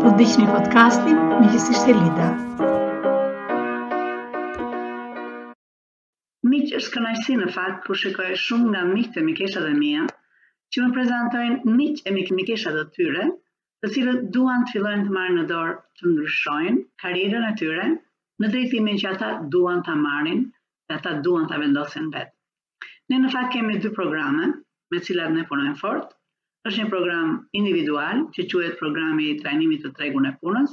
Po ndiqni podcastin Miqësisht Elida. Miq, është kënaqësi në fakt, kur shikoj shumë nga miqtë e mikeshat e mia, që më prezantojnë miq e mikesha të tyre, të cilët duan të fillojnë të marrin në dorë të ndryshojnë karrierën e tyre në drejtimin që ata duan ta marrin dhe ata duan ta vendosin vetë. Ne në fakt kemi dy programe me cilat ne punojmë fort, është një program individual që quhet programi i trajnimit për tregun e punës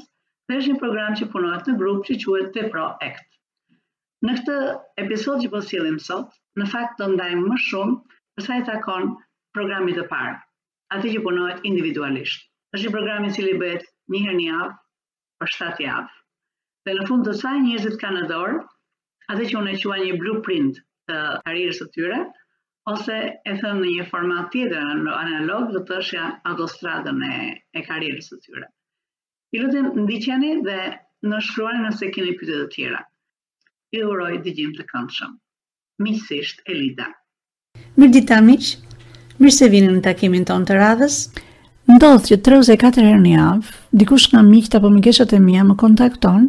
dhe është një program që punohet në grup që quhet The Pro Act. Në këtë episod që po sjellim sot, në fakt do ndajmë më shumë për sa i takon programit të parë, atij që punohet individualisht. Është një program i cili bëhet një herë në javë për shtatë javë. Dhe në fund të saj njerëzit kanë në dorë atë që unë e quaj një blueprint të karrierës së tyre, ose e thënë në një format tjetër analog do të thosha autostradën e, e karrierës së tyre. Ju lutem ndiqeni dhe na shkruani nëse keni pyetje të tjera. Ju uroj dëgjim të këndshëm. Miqësisht Elida. Mirdita miq, mirë se vini në takimin tonë të radhës. Ndodh që 3 ose 4 herë në javë, dikush nga miqtë apo mikeshat e mia më kontakton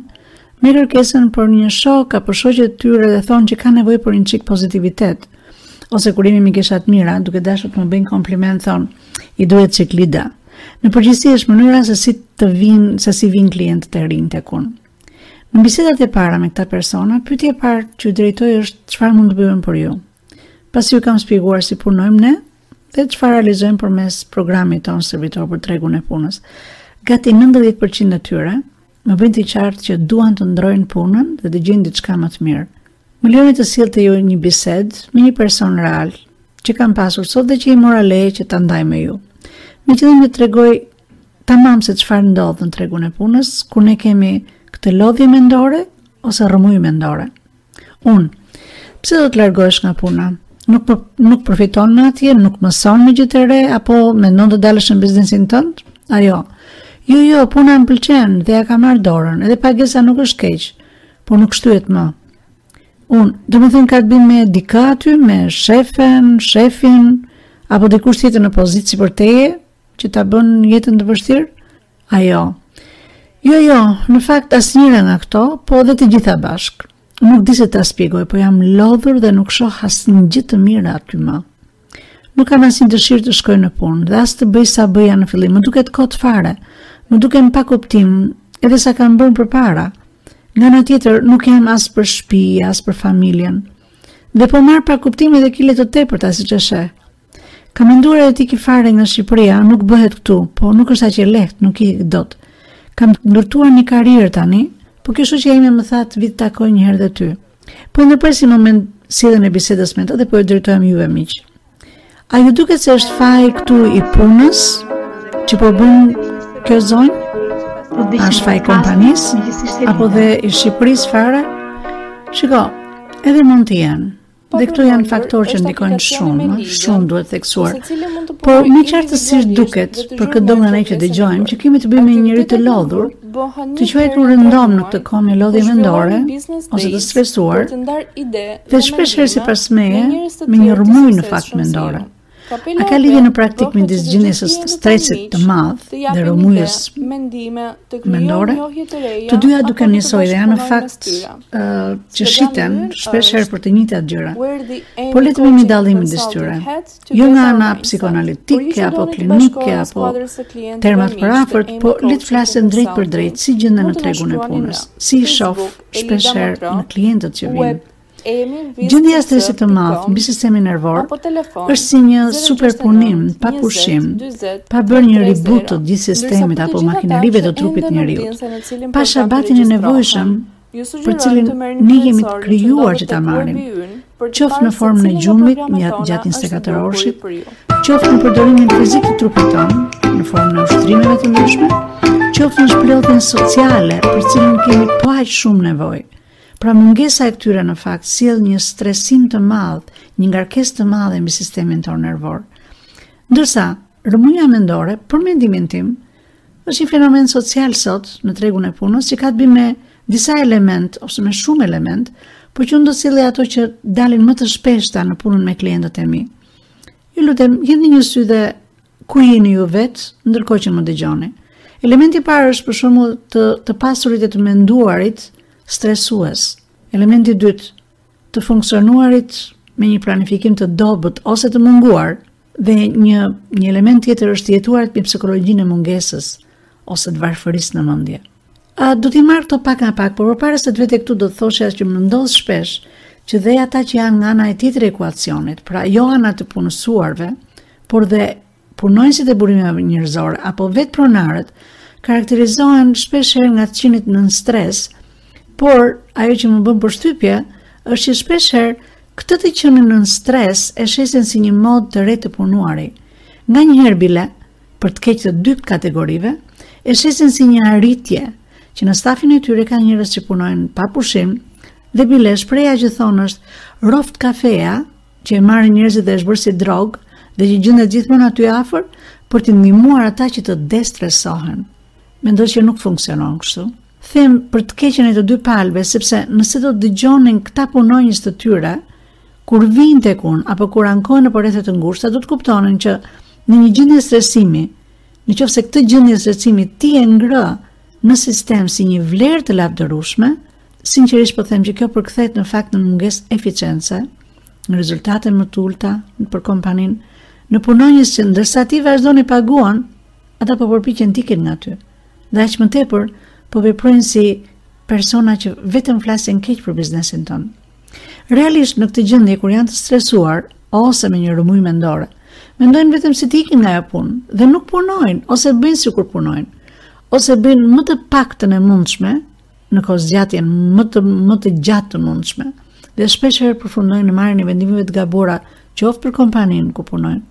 me kërkesën për një shok apo shoqe të tyre dhe thonë që ka nevojë për një çik pozitivitet. Ose kur jemi mikesha të mira, duke dashur të më bëjnë kompliment thonë, i duhet çik Elida. Në përgjithësi është mënyra se si të vijnë, se si vijnë klientët e rinj tek unë. Në bisedat e para me këta persona, pyetja e parë që u drejtoj është çfarë mund të bëj për ju. Pasi ju kam shpjeguar si punojmë ne dhe çfarë realizojmë përmes programit tonë stërvitor për tregun e punës, gati 90% e tyre më bëjnë të qartë që duan të ndrojnë punën dhe të gjejnë diçka më të mirë. Më lejoni të sjell te ju një bisedë me një person real që kam pasur sot dhe që i mora leje që ta ndaj me ju. Me qëllim të tregoj tamam se çfarë ndodh në tregun e punës, kur ne kemi këtë lodhje mendore ose rrëmujë mendore. Unë, pse do të largohesh nga puna? Nuk për, nuk përfiton më atje, nuk mëson më gjë të re, apo mendon të dalësh në biznesin tënd? Ajo, jo, jo, puna më pëlqen dhe ia kam marrë dorën, edhe pagesa nuk është keq, por nuk shtyhet më. Unë, domethënë ka të bëjë me dikë aty, me shefen, shefin, apo dikush tjetër në pozitë sipër teje, që ta bën jetën të vështirë? Ajo, jo, jo, në fakt asnjëra nga këto, po dhe të gjitha bashkë. Nuk di si ta shpjegoj, po jam lodhur dhe nuk shoh asnjë gjë të mirë aty më. Nuk kam asnjë dëshirë të shkoj në punë, dhe as të bëj sa bëja në fillim, më duket kot fare, më duken pa kuptim, edhe sa kam bërë përpara. Nga ana tjetër, nuk jam as për shpi, as për familjen. Dhe po marr pa kuptim edhe kile të tepërta, siç sheh. Kam menduar edhe të iki fare nga Shqipëria, nuk bëhet këtu, po nuk është aq e lehtë, nuk ik dot. Kam ndërtuar një karrierë tani, po kjo shoqja ime më tha të vij t'ju takoj një herë dhe ty. Po e ndërpres një moment rrjedhën e bisedës me të dhe po e drejtoj me juve miq. A ju duket se është faji këtu i punës që po bën kjo zonjë? Po A është faji i kompanisë apo dhe i Shqipërisë fare? Shiko, edhe mund të jenë, Po dhe këto janë faktorë që ndikojnë shumë, shumë duhet theksuar. Por më qartësisht duket për këdo nga ne që dëgjojmë që kemi të bëjmë me njeri të lodhur, të quajtur rëndom në këtë kohë një lodhje mendore ose të stresuar, të ndar ide, dhe shpesh herë sipas meje me një rrëmujë në fakt mendore. A ka lidhje në praktikë midis gjendjes së stresit të madh dhe rrëmujës mendore? Të dyja duken njësoj dhe janë në fakt që shiten shpesh herë për të njëjta gjëra. Po le të vemi dallim midis tyre. Jo nga ana psikoanalitike apo klinike apo termat përafërt, po le të flasim drejtpërdrejt si gjenden në tregun e punës. Si i shoh shpesh herë në klientët që vijnë Gjendja e stresit të madh mbi sistemin nervor është si një superpunim pa pushim, pa bërë një reboot të gjithë sistemit apo makinerive të trupit të njeriut. Pa shabatin e nevojshëm për të cilin ne jemi të krijuar që ta marrim, qoftë në formën e gjumit gjatë 24 orëshit, qoftë në përdorimin fizik të trupit tonë në formën e ushtrimeve të ndryshme, qoftë në shplodhjen sociale për të cilin kemi po aq shumë nevojë. Pra mungesa e këtyre në fakt sjell një stresim të madh, një ngarkesë të madhe mbi sistemin tonë nervor. Ndërsa, rrëmuja mendore, për mendimin tim, është një fenomen social sot në tregun e punës që ka të bëjë me disa elementë ose me shumë elementë, por që unë do sillja ato që dalin më të shpeshta në punën me klientët e mi. Ju lutem, hidhni një sy dhe Ku jeni ju vetë, ndërkohë që më dëgjoni? Elementi i parë është për shembull të pasurit e të menduarit stresues. Elementi i dytë, të funksionuarit me një planifikim të dobët ose të munguar dhe një element tjetër është të jetuarit me psikologjinë e mungesës ose të varfërisë në mendje. A, do t'i marr këto pak nga pak, por përpara se të vete këtu do të thosha që më ndodh shpesh, që dhe ata që janë nga ana tjetër e ekuacionit, pra jo ana e të punësuarve, por dhe punonjësit e burimeve njerëzore, apo vetë pronarët, karakterizohen shpesh herë nga të qenit nën stres, por ajo që më bën përshtypje, është që shpesh herë këtë të qenë nën stres e shesin si një modë të re të punuari. Nganjëherë bile, për të keq të dy kategorive, e shesin si një arritje që në stafin e tyre ka njerëz që punojnë pa pushim, dhe bile shprehja që thonë është rroftë kafeja që e marrin njerëzit dhe është bërë si drogë dhe që gjendet gjithmonë aty afër për t'i ndihmuar ata që të destresohen. Mendoj që nuk funksionon kështu. Them për të keqen e të dy palëve, sepse nëse do të dëgjonin këta punonjës të tyre, Kur vijnë tek unë apo kur ankohen nëpër rrethe të ngushta, do të kuptonin që në një gjendje stresimi, në qoftë se këtë gjendje stresimi ti e ngre në sistem si një vlerë të lavdërueshme, sinqerisht po them që kjo përkthehet në fakt në mungesë eficence, në rezultate më të ulëta për kompaninë, në punonjës që ndërsa ti vazhdon e paguan, ata po përpiqen të ikin nga ty. Dhe aq më tepër po veprojnë si persona që vetëm flasin keq për biznesin tonë. Realisht në këtë gjendje kur janë të stresuar ose me një rrëmujë mendore, mendojnë vetëm si të ikin nga ajo punë dhe nuk punojnë ose bëjnë sikur punojnë, ose bëjnë më të paktën e mundshme në kohëzgjatjen më të më të gjatë të mundshme dhe shpesh herë përfundojnë në marrjen e vendimeve të gabuara qoftë për kompaninë ku punojnë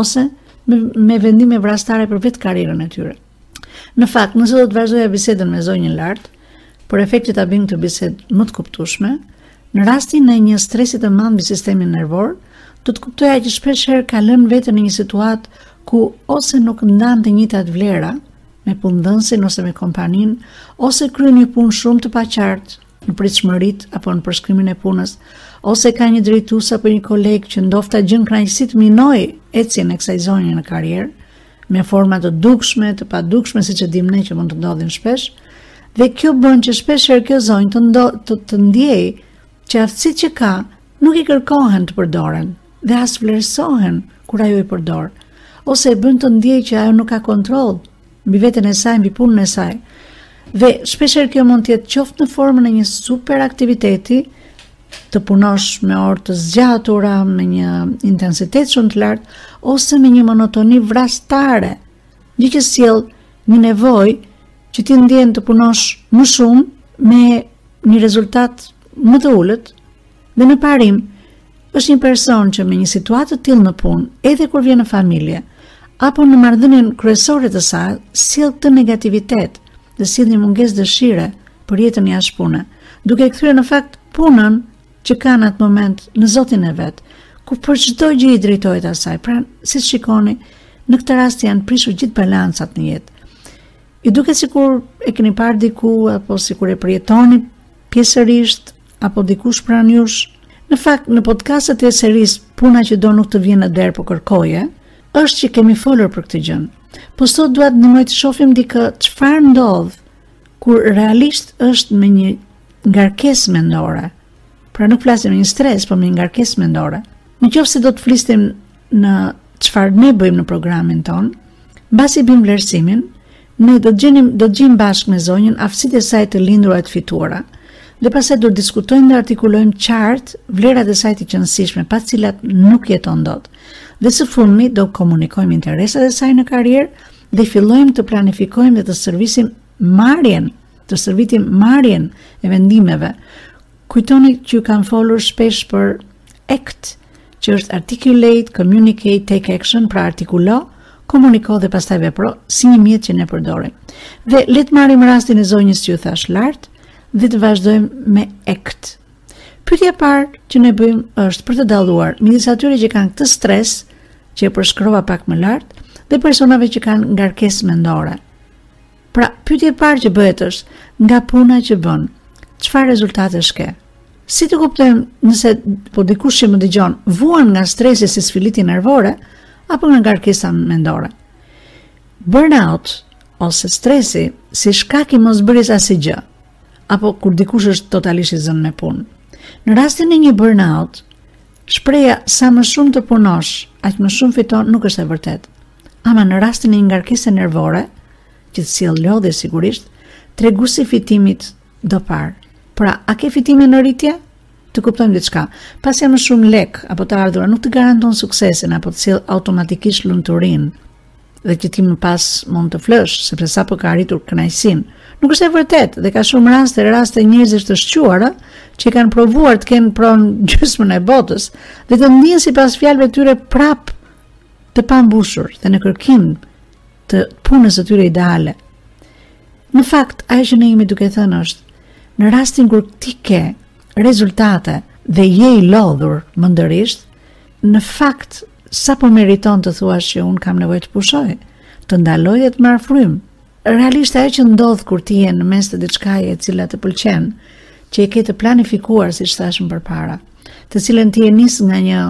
ose me, me vendime vrastare për vetë karrierën e tyre. Në fakt, nëse do të vazhdoja bisedën me zonjën lart, për efekt që ta bëjmë këtë bisedë më të kuptueshme, në rastin e një stresi të madh mbi sistemin nervor, do të kuptoja që shpesh herë ka lënë veten në një situatë ku ose nuk ndan të njëjtat vlera me punëdhënësin ose me kompaninë, ose kryen një punë shumë të paqartë në pritshmëritë apo në përshkrimin e punës, ose ka një drejtues apo një koleg që ndofta gjen kënaqësi të minojë ecjen e kësaj zonje në karrierë, me forma të dukshme, të padukshme, siç e dimë ne që mund të ndodhin shpesh, dhe kjo bën që shpesh herë kjo zonjë të ndo, të, të ndiejë që aftësitë që ka nuk i kërkohen të përdoren dhe as vlerësohen kur ajo i përdor, ose e bën të ndiejë që ajo nuk ka kontroll mbi veten e saj, mbi punën e saj. Dhe shpesh herë kjo mund të jetë qoftë në formën e një super aktiviteti, të punosh me orë të zgjatura, me një intensitet shumë të lartë, ose me një monotoni vrastare, gjë që sjell një nevojë që ti ndjen të punosh më shumë me një rezultat më të ulët, dhe në parim, është një person që me një situatë të tillë në punë, edhe kur vjen në familje, apo në marrëdhënien kryesore të saj, sjell këtë negativitet dhe sjell një mungesë dëshire për jetën jashtë pune. duke e kthyer në fakt punën që ka në atë moment në Zotin e vet, ku për çdo gjë i drejtohet asaj. Pra, siç shikoni, në këtë rast janë prishur gjithë balancat në jetë. Ju duket sikur e keni parë diku, apo sikur e përjetoni pjesërisht, apo dikush pranë jush, në fakt, në podcastet e serisë, puna që do nuk të vjen në derë po kërkoje, është që kemi folur për këtë gjë. Po sot dua t'ju ndihmoj të shofim dikë çfarë ndodh Kur realisht është me një ngarkesë mendore. Pra nuk flasim me një stres, por me një ngarkesë mendore. Në qoftë se do të flisnim në çfarë ne bëjmë në programin tonë, mbasi bëjmë vlerësimin, ne do të gjenim do të gjejmë bashkë me zonjën aftësitë e saj të lindura e të fituara. Dhe pastaj do të diskutojmë dhe artikulojmë qartë vlerat e saj të qenësishme, pa të cilat nuk jeton dot. Dhe së fundmi do komunikojmë interesat e saj në karrierë dhe fillojmë të planifikojmë dhe të stërvisim marrjen, të stërvitim marrjen e vendimeve. Kujtoni që ju kam folur shpesh për ACT, që është Articulate, Communicate, Take Action, pra artikulo, komuniko dhe pastaj vepro, si një mjet që ne përdorim. Dhe le të marrim rastin e zonjës që ju thashë lart, dhe të vazhdojmë me ACT, Pyetja e parë që ne bëjmë është për të dalluar midis atyre që kanë këtë stres që e përshkrova pak më lart dhe personave që kanë ngarkesë mendore. Pra, pyetja e parë që bëhet është nga puna që bën, çfarë rezultatesh ke? Si të kuptojmë nëse po dikush që më dëgjon vuan nga stresi si sfilitje nervore apo nga ngarkesa mendore? Burnout ose stresi si shkak i mosbërjes asgjë. apo kur dikush është totalisht i zënë me punë. Në rastin e një burnout, shprehja sa më shumë të punosh, aq më shumë fiton nuk është e vërtetë. Ama në rastin e një ngarkese nervore, që të sjell lodhje sigurisht, treguesi i fitimit do parë. Pra, a ke fitime në rritje? të kuptojmë diçka. Pasja e më shumë lekë apo të ardhura nuk të garanton suksesin apo të sjell automatikisht lumturinë. dhe që ti më pas mund të flesh, sepse sapo ke arritur kënaqësinë. Nuk është e vërtetë dhe ka shumë raste, raste njerëzish të shquar që kanë provuar të kenë pronë gjysmën e botës dhe të ndihen sipas fjalëve të tyre prapë të pambushur dhe në kërkim të punës së tyre ideale. Në fakt, ajo që ne jemi duke thënë është, në rastin kur ti ke rezultate dhe je i lodhur mendërisht, në fakt Sa po meriton të thuash që unë kam nevojë të pushoj, të ndaloj e të marr frymë. Realisht ajo që ndodh kur ti je në mes të diçkaje e cila të pëlqen, që e ke të planifikuar siç thashë më përpara, të cilën ti e nis nga një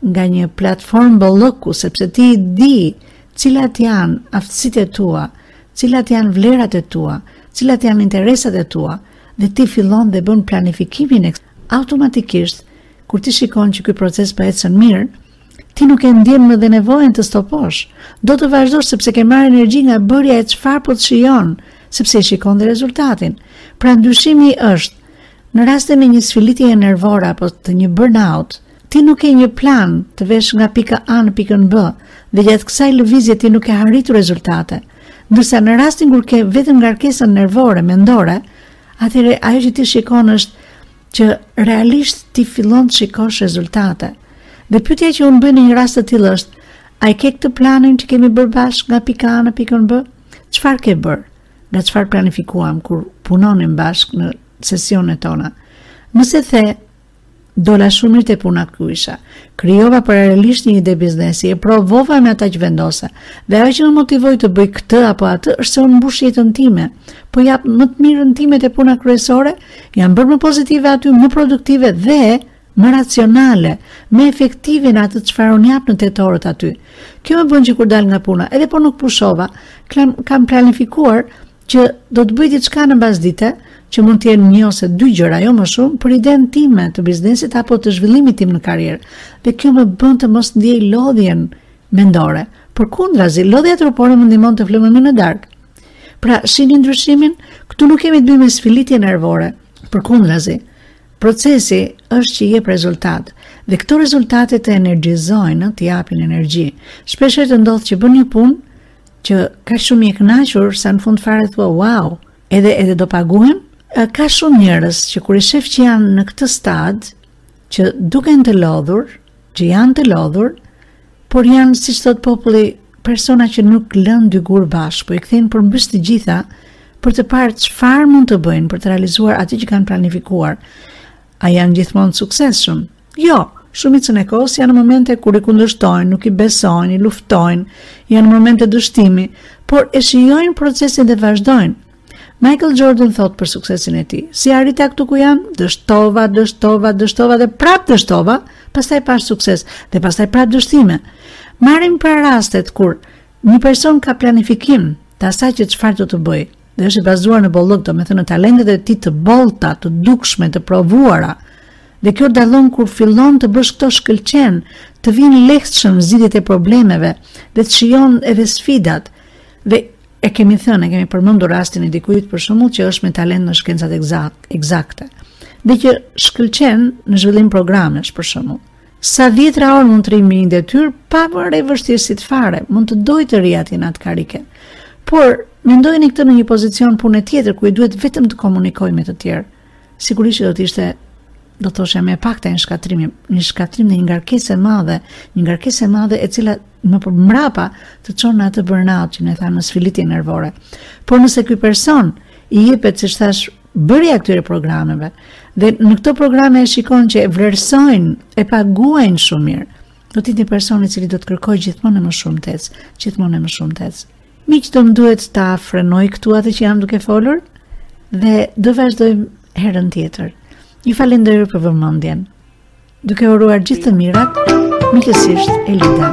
nga një platformë bollëku sepse ti i di cilat janë aftësitë e tua, cilat janë vlerat e tua, cilat janë interesat e tua dhe ti fillon dhe bën planifikimin e automatikisht Kur ti shikon që ky proces po ecën mirë, ti nuk e ndjen më dhe nevojën të stoposh. Do të vazhdosh sepse ke marrë energji nga bërja e çfarë po të shijon, sepse e shikon dhe rezultatin. Pra ndryshimi është në rastin e një sfilitje nervore apo të një burnout, ti nuk ke një plan të vesh nga pika A në pikën B dhe gjatë kësaj lëvizje ti nuk ke arritur rezultate. Ndërsa në rastin kur ke vetëm ngarkesën nervore mendore, atëherë ajo që ti shikon është që realisht ti fillon të shikosh rezultate. Dhe pyetja që unë bëj në një rast të tillë është, a e ke këtë planin që kemi bërë bashkë nga pika A në pikën B? Çfarë ke bërë? Nga çfarë planifikuam kur punonim bashkë në sesionet tona? Nëse the, dola shumë mirë te puna ku isha. Krijova paralelisht një ide biznesi, e provova me ata që vendosa. Dhe ajo që më motivoi të bëj këtë apo atë është se unë mbush jetën time. Po jap më të mirën time te puna kryesore, Jam bërë më pozitive aty, më produktive dhe më racionale, më efektive në atë çfarë unë jap në tetë orët aty. Kjo më bën që kur dal nga puna, edhe po nuk pushova, kam, kam planifikuar që do të bëj diçka në mbasdite, që mund të jenë një ose dy gjëra jo më shumë për idenë time të biznesit apo të zhvillimit tim në karrierë. Dhe kjo më bën të mos ndjej lodhjen mendore. Përkundrazi, lodhja trupore më ndihmon të fle më në darkë. Pra, shihni ndryshimin, këtu nuk kemi të bëjmë me sfilitje nervore, përkundrazi. Procesi është që jep rezultat, dhe këto rezultate të energjizojnë, të japin energji. Shpeshherë të ndodh që bën një punë, që kaq shumë je i kënaqur sa në fund fare thua, wow, edhe edhe do paguhem, ka shumë njerëz që kur i sheh që janë në këtë stad, që duken të lodhur, Që janë të lodhur, por janë, siç thotë populli, persona që nuk lënë dy gurë bashkë, po i kthejnë përmbys të gjitha, për të parë çfarë mund të bëjnë, për të realizuar atë që kanë planifikuar. A janë gjithmonë suksesshëm? Jo, shumicën e kohës janë momente kur i kundërshtojnë, nuk i besojnë, i luftojnë, janë momente dështimi, por e shijojnë procesin dhe vazhdojnë, Michael Jordan thotë për suksesin e tij, si arrita këtu ku jam, dështova, dështova, dështova dhe prapë dështova, pastaj pashë sukses dhe pastaj prapë dështime. Marrim pra rastet kur një person ka planifikim të asaj që çfarë do të bëjë dhe është i bazuar në bollëk, domethënë në talentet e tij të bollta, të dukshme, të provuara. Dhe kjo dallon kur fillon të bësh këto shkëlqen, të vijnë lehtshëm zgjidhjet e problemeve dhe të shijon edhe sfidat. Dhe E kemi thënë, e kemi përmendur rastin e dikujt për shembull që është me talent në shkencat ekzakte, dhe që shkëlqen në zhvillim programesh për shembull. Sa dhjetëra orë mund të rrijë mbi një detyrë, pa vënë re vështirësitë fare, mund të dojë të rrijë atje në atë karrige. Por, mendojni këtë në një pozicion pune tjetër, ku i duhet vetëm të komunikojë me të tjerë. Sigurisht që do të ishte do të thosha më e pakta një shkatërrim, një shkatërrim dhe një ngarkesë e madhe, një ngarkesë e madhe e cila më mbrapa të çon në atë burnout që ne thamë, në sfilitje nervore. Por nëse ky person i jepet siç thashë bërja e këtyre programeve dhe në këto programe e shikon që e vlerësojnë, e paguajnë shumë mirë. Do të jetë një person i cili do të kërkojë gjithmonë e më shumë të ecë, gjithmonë e më shumë të ecë. Miq do më duhet ta frenoj këtu atë që jam duke folur dhe do vazhdojmë herën tjetër. Ju falënderoj për vëmendjen. Duke ju uruar gjithë të mirat, miqësisht Elida.